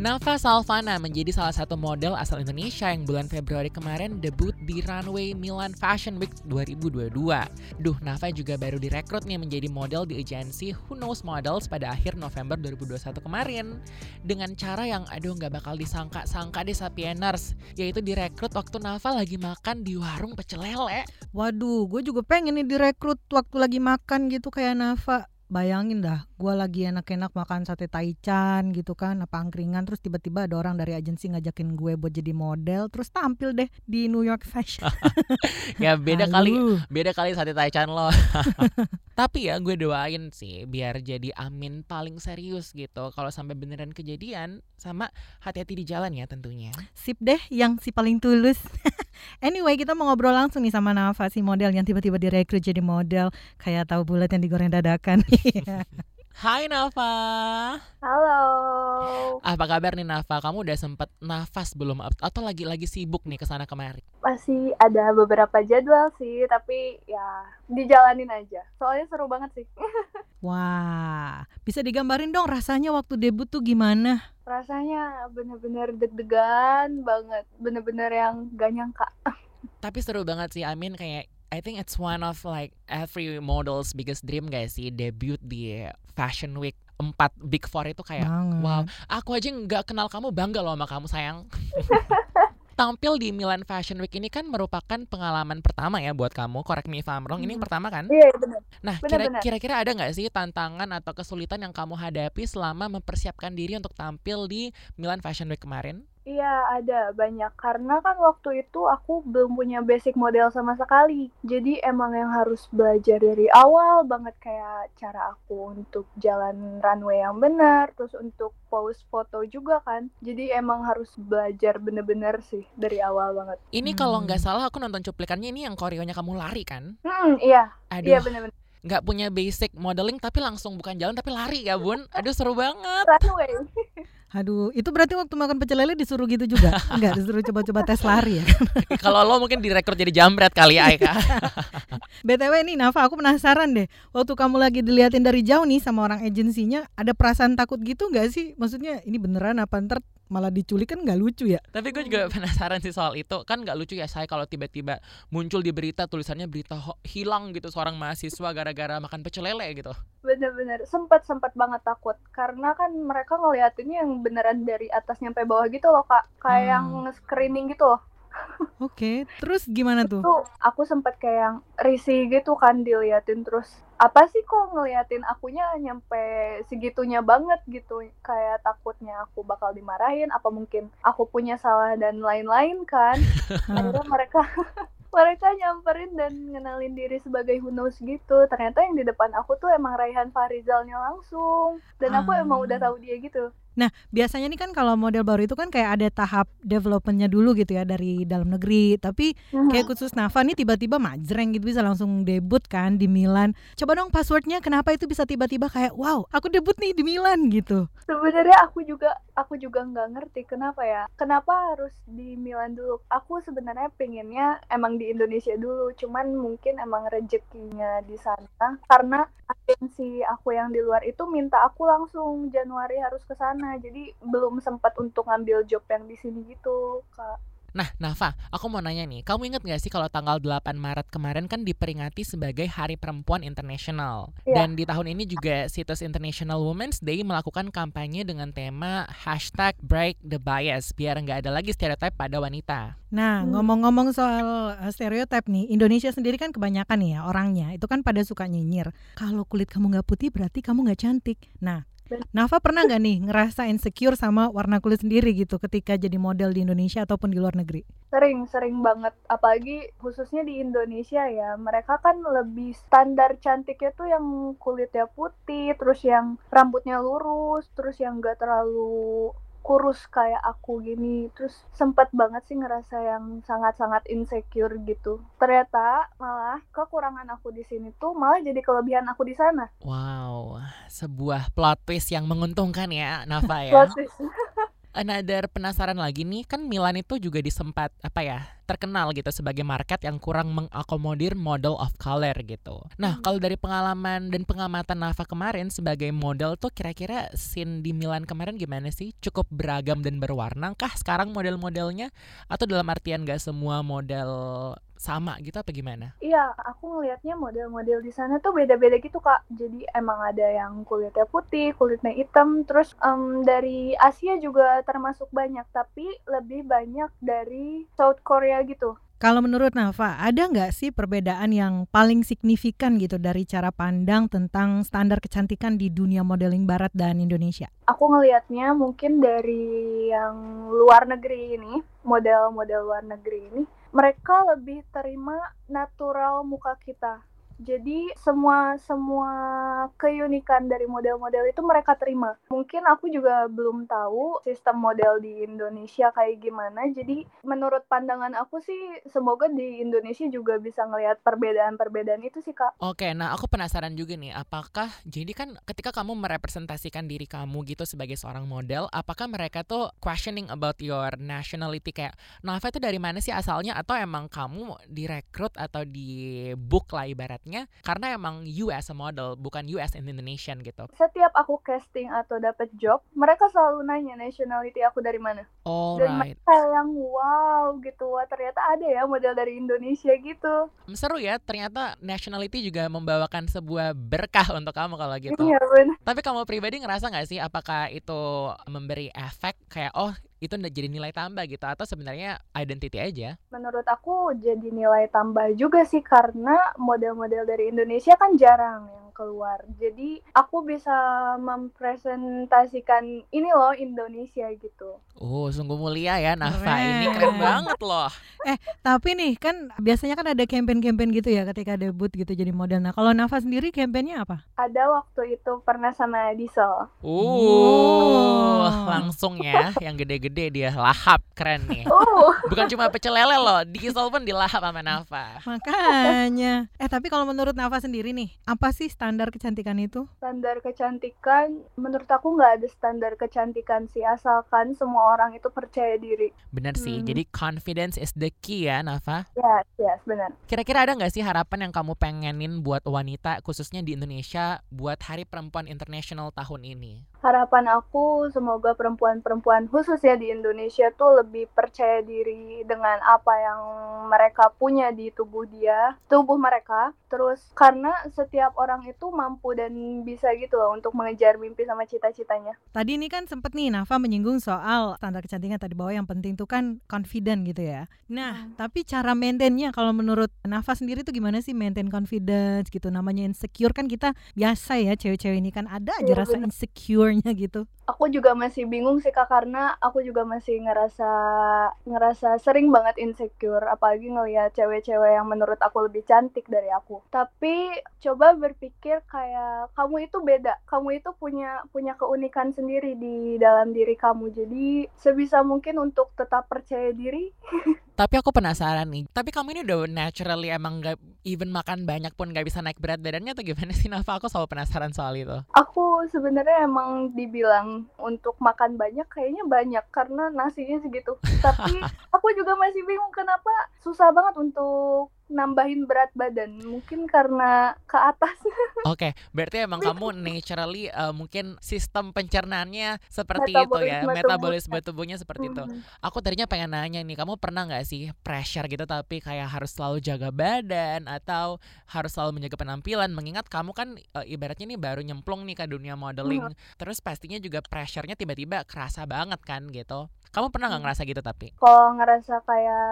Nafa Salvana menjadi salah satu model asal Indonesia yang bulan Februari kemarin debut di runway Milan Fashion Week 2022. Duh, Nafa juga baru direkrut nih menjadi model di agensi Who Knows Models pada akhir November 2021 kemarin. Dengan cara yang aduh nggak bakal disangka-sangka deh Sapieners, yaitu direkrut waktu Nafa lagi makan di warung pecel lele. Waduh, gue juga pengen nih direkrut waktu lagi makan gitu kayak Nafa bayangin dah gue lagi enak-enak makan sate taichan gitu kan apa angkringan terus tiba-tiba ada orang dari agensi ngajakin gue buat jadi model terus tampil deh di New York Fashion. Ya beda kali beda kali sate taichan lo. Tapi ya gue doain sih biar jadi amin paling serius gitu. Kalau sampai beneran kejadian sama hati-hati di jalan ya tentunya. Sip deh yang si paling tulus anyway kita mau ngobrol langsung nih sama Nafa si model yang tiba-tiba direkrut jadi model kayak tahu bulat yang digoreng dadakan Hai Nafa. Halo. Apa kabar nih Nafa? Kamu udah sempet nafas belum atau lagi-lagi sibuk nih ke sana kemari? Masih ada beberapa jadwal sih, tapi ya dijalanin aja. Soalnya seru banget sih. Wah, bisa digambarin dong rasanya waktu debut tuh gimana? Rasanya bener-bener deg-degan banget, bener-bener yang gak nyangka. Tapi seru banget sih, Amin kayak I think it's one of like every model's biggest dream guys sih debut di Fashion Week empat Big Four itu kayak Banget. wow aku aja nggak kenal kamu bangga loh sama kamu sayang tampil di Milan Fashion Week ini kan merupakan pengalaman pertama ya buat kamu. Correct me if I'm wrong. Ini yang hmm. pertama kan? Iya, benar. Nah, kira-kira ada nggak sih tantangan atau kesulitan yang kamu hadapi selama mempersiapkan diri untuk tampil di Milan Fashion Week kemarin? Iya, ada banyak. Karena kan waktu itu aku belum punya basic model sama sekali. Jadi emang yang harus belajar dari awal banget kayak cara aku untuk jalan runway yang benar, terus untuk pose foto juga kan. Jadi emang harus belajar bener-bener sih dari awal banget. Ini kalau nggak hmm. salah aku nonton cuplikannya ini yang koreonya kamu lari kan? Hmm, iya. Aduh. Iya bener-bener nggak punya basic modeling tapi langsung bukan jalan tapi lari ya bun aduh seru banget runway Aduh, itu berarti waktu makan pecel lele disuruh gitu juga? Enggak, disuruh coba-coba tes lari ya? Kalau lo mungkin direkrut jadi jambret kali ya, Aika. BTW nih, Nafa, aku penasaran deh. Waktu kamu lagi diliatin dari jauh nih sama orang agensinya, ada perasaan takut gitu nggak sih? Maksudnya ini beneran apa ntar malah diculik kan nggak lucu ya? Tapi gue juga penasaran sih soal itu. Kan nggak lucu ya saya kalau tiba-tiba muncul di berita tulisannya berita hilang gitu seorang mahasiswa gara-gara makan pecel lele gitu. Bener-bener sempat sempat banget takut. Karena kan mereka ngeliatinnya yang beneran dari atas nyampe bawah gitu loh kak. Kayak hmm. yang screening gitu loh Oke, okay. terus gimana tuh? Tuh, aku sempet kayak yang risih gitu kan diliatin terus apa sih kok ngeliatin akunya nyampe segitunya banget gitu kayak takutnya aku bakal dimarahin apa mungkin aku punya salah dan lain-lain kan akhirnya mereka mereka nyamperin dan ngenalin diri sebagai Hunos gitu ternyata yang di depan aku tuh emang Raihan Farizalnya langsung dan aku emang udah ah. tahu dia gitu Nah, biasanya nih kan kalau model baru itu kan kayak ada tahap developmentnya dulu gitu ya dari dalam negeri. Tapi kayak khusus Nafa nih tiba-tiba majreng gitu bisa langsung debut kan di Milan. Coba dong passwordnya kenapa itu bisa tiba-tiba kayak wow aku debut nih di Milan gitu. Sebenarnya aku juga aku juga nggak ngerti kenapa ya. Kenapa harus di Milan dulu? Aku sebenarnya pengennya emang di Indonesia dulu. Cuman mungkin emang rezekinya di sana karena agensi aku yang di luar itu minta aku langsung Januari harus ke sana jadi belum sempat untuk ngambil job yang di sini gitu kak Nah, Nafa, aku mau nanya nih, kamu inget gak sih kalau tanggal 8 Maret kemarin kan diperingati sebagai Hari Perempuan Internasional? Ya. Dan di tahun ini juga situs International Women's Day melakukan kampanye dengan tema hashtag Break the Bias, biar nggak ada lagi stereotip pada wanita. Nah, hmm. ngomong-ngomong soal uh, stereotip nih, Indonesia sendiri kan kebanyakan nih ya orangnya, itu kan pada suka nyinyir. Kalau kulit kamu nggak putih berarti kamu nggak cantik. Nah, Nafa pernah nggak nih ngerasa insecure sama warna kulit sendiri gitu ketika jadi model di Indonesia ataupun di luar negeri? Sering, sering banget. Apalagi khususnya di Indonesia ya, mereka kan lebih standar cantiknya tuh yang kulitnya putih, terus yang rambutnya lurus, terus yang gak terlalu kurus kayak aku gini terus sempat banget sih ngerasa yang sangat-sangat insecure gitu. Ternyata malah kekurangan aku di sini tuh malah jadi kelebihan aku di sana. Wow sebuah plot twist yang menguntungkan ya Nafa ya. Plot twist. Another penasaran lagi nih kan Milan itu juga disempat apa ya terkenal gitu sebagai market yang kurang mengakomodir model of color gitu. Nah, Hmm. kalau dari pengalaman dan pengamatan Nafa kemarin sebagai model tuh kira-kira scene di Milan kemarin gimana sih? Cukup beragam dan berwarna kah sekarang model-modelnya? Atau dalam artian gak semua model sama gitu apa gimana? Iya, aku ngelihatnya model-model di sana tuh beda-beda gitu kak. Jadi emang ada yang kulitnya putih, kulitnya hitam. Terus em, dari Asia juga termasuk banyak, tapi lebih banyak dari South Korea gitu. Kalau menurut Nafa, ada nggak sih perbedaan yang paling signifikan gitu dari cara pandang tentang standar kecantikan di dunia modeling Barat dan Indonesia? Aku ngelihatnya mungkin dari yang luar negeri ini, model-model luar negeri ini, mereka lebih terima natural muka kita. Jadi semua semua keunikan dari model-model itu mereka terima. Mungkin aku juga belum tahu sistem model di Indonesia kayak gimana. Jadi menurut pandangan aku sih semoga di Indonesia juga bisa ngelihat perbedaan-perbedaan itu sih kak. Oke, nah aku penasaran juga nih, apakah jadi kan ketika kamu merepresentasikan diri kamu gitu sebagai seorang model, apakah mereka tuh questioning about your nationality kayak Nafa itu dari mana sih asalnya atau emang kamu direkrut atau di book lah ibaratnya karena emang you as a model bukan you as an Indonesian gitu. Setiap aku casting atau dapat job, mereka selalu nanya nationality aku dari mana. Dan Alright, mereka yang wow gitu, wah ternyata ada ya model dari Indonesia gitu. seru ya ternyata nationality juga membawakan sebuah berkah untuk kamu kalau gitu. Iya benar. Tapi kamu pribadi ngerasa nggak sih apakah itu memberi efek kayak oh itu udah jadi nilai tambah gitu atau sebenarnya identity aja? Menurut aku jadi nilai tambah juga sih karena model-model dari Indonesia kan jarang yang keluar. Jadi aku bisa mempresentasikan ini loh Indonesia gitu. Oh, sungguh mulia ya Nafa. Ini Keren. keren banget loh. Tapi nih kan biasanya kan ada campaign-campaign gitu ya ketika debut gitu jadi model. Nah kalau Nafa sendiri campaignnya apa? Ada waktu itu pernah sama Diesel. Uh, Oh. langsung ya yang gede-gede dia lahap keren nih. Oh, Bukan cuma pecel lele loh, diesel pun dilahap sama Nafa. Makanya. Eh tapi kalau menurut Nafa sendiri nih, apa sih standar kecantikan itu? standar kecantikan menurut aku nggak ada standar kecantikan sih asalkan semua orang itu percaya diri. Bener sih, Hmm. jadi confidence is the key ya Nafa. Ya, yes, benar. Kira-kira ada nggak sih harapan yang kamu pengenin buat wanita khususnya di Indonesia buat Hari Perempuan Internasional tahun ini? Harapan aku semoga perempuan-perempuan khusus ya di Indonesia tuh lebih percaya diri dengan apa yang mereka punya di tubuh dia, tubuh mereka. Terus karena setiap orang itu mampu dan bisa gitu loh untuk mengejar mimpi sama cita-citanya. Tadi ini kan sempet nih Nafa menyinggung soal standar kecantikan tadi bahwa yang penting tuh kan confident gitu ya. Nah, Hmm. tapi cara maintainnya kalau menurut Nafa sendiri tuh gimana sih maintain confidence gitu? Namanya insecure kan kita biasa ya cewek-cewek ini kan ada aja Iya, rasa bener. insecure-nya gitu. Aku juga masih bingung sih kak karena aku juga masih ngerasa ngerasa sering banget insecure apalagi ngelihat cewek-cewek yang menurut aku lebih cantik dari aku. Tapi coba berpikir kayak kamu itu beda, kamu itu punya punya keunikan sendiri di dalam diri kamu. Jadi sebisa mungkin untuk tetap percaya diri. Tapi aku penasaran nih, tapi kamu ini udah naturally emang gak even makan banyak pun gak bisa naik berat badannya atau gimana sih Nafa? Aku selalu penasaran soal itu. Aku sebenarnya emang dibilang untuk makan banyak kayaknya banyak karena nasinya segitu. Tapi aku juga masih bingung kenapa susah banget untuk nambahin berat badan. Mungkin karena ke atas. Oke, berarti emang kamu naturally uh, mungkin sistem pencernaannya seperti itu ya, Metabolisme metabolisme tubuhnya seperti itu. Mhm. Aku tadinya pengen nanya nih, kamu pernah nggak sih pressure gitu tapi kayak harus selalu jaga badan atau harus selalu menjaga penampilan? Mengingat kamu kan uh, ibaratnya nih baru nyemplung nih ke dunia modeling, terus pastinya juga pressure-nya tiba-tiba kerasa banget kan gitu. Kamu pernah nggak Hmm. ngerasa gitu tapi? Kalau ngerasa kayak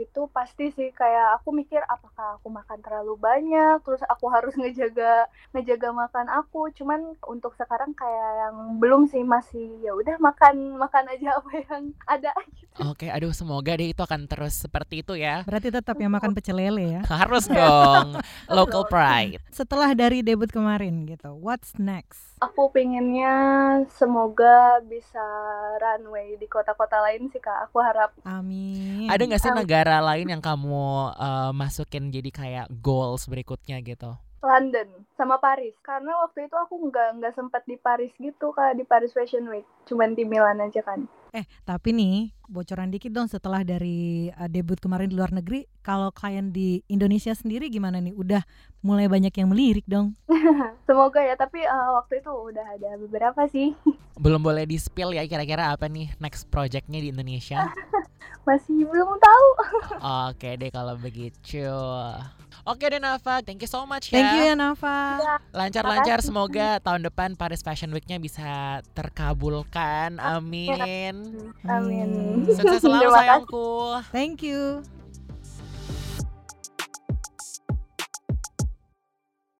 gitu pasti sih kayak aku mikir apakah aku makan terlalu banyak terus aku harus ngejaga ngejaga makan aku cuman untuk sekarang kayak yang belum sih masih ya udah makan makan aja apa yang ada gitu. Oke, aduh semoga deh itu akan terus seperti itu ya. Berarti tetap yang makan pecel lele ya. Harus dong, local pride. Setelah dari debut kemarin gitu, what's next? Aku pinginnya semoga bisa runway di kota-kota lain sih kak. Aku harap Amin. Ada nggak sih Um, negara lain yang kamu uh, masukin jadi kayak goals berikutnya gitu? London sama Paris karena waktu itu aku nggak nggak sempat di Paris gitu kak di Paris Fashion Week cuman di Milan aja kan Eh, tapi nih, bocoran dikit dong setelah dari uh, debut kemarin di luar negeri, kalau kalian di Indonesia sendiri gimana nih? Udah mulai banyak yang melirik dong? semoga ya tapi uh, waktu itu udah ada beberapa sih Belum boleh di spill ya kira-kira apa nih next projectnya di Indonesia? masih belum tahu Oke deh kalau begitu. Oke deh Nafa, thank you so much ya. Thank you ya Nafa. Lancar-lancar Makasih. semoga tahun depan Paris Fashion Week-nya bisa terkabulkan. Amin. amin Sukses selalu sayangku. Thank you.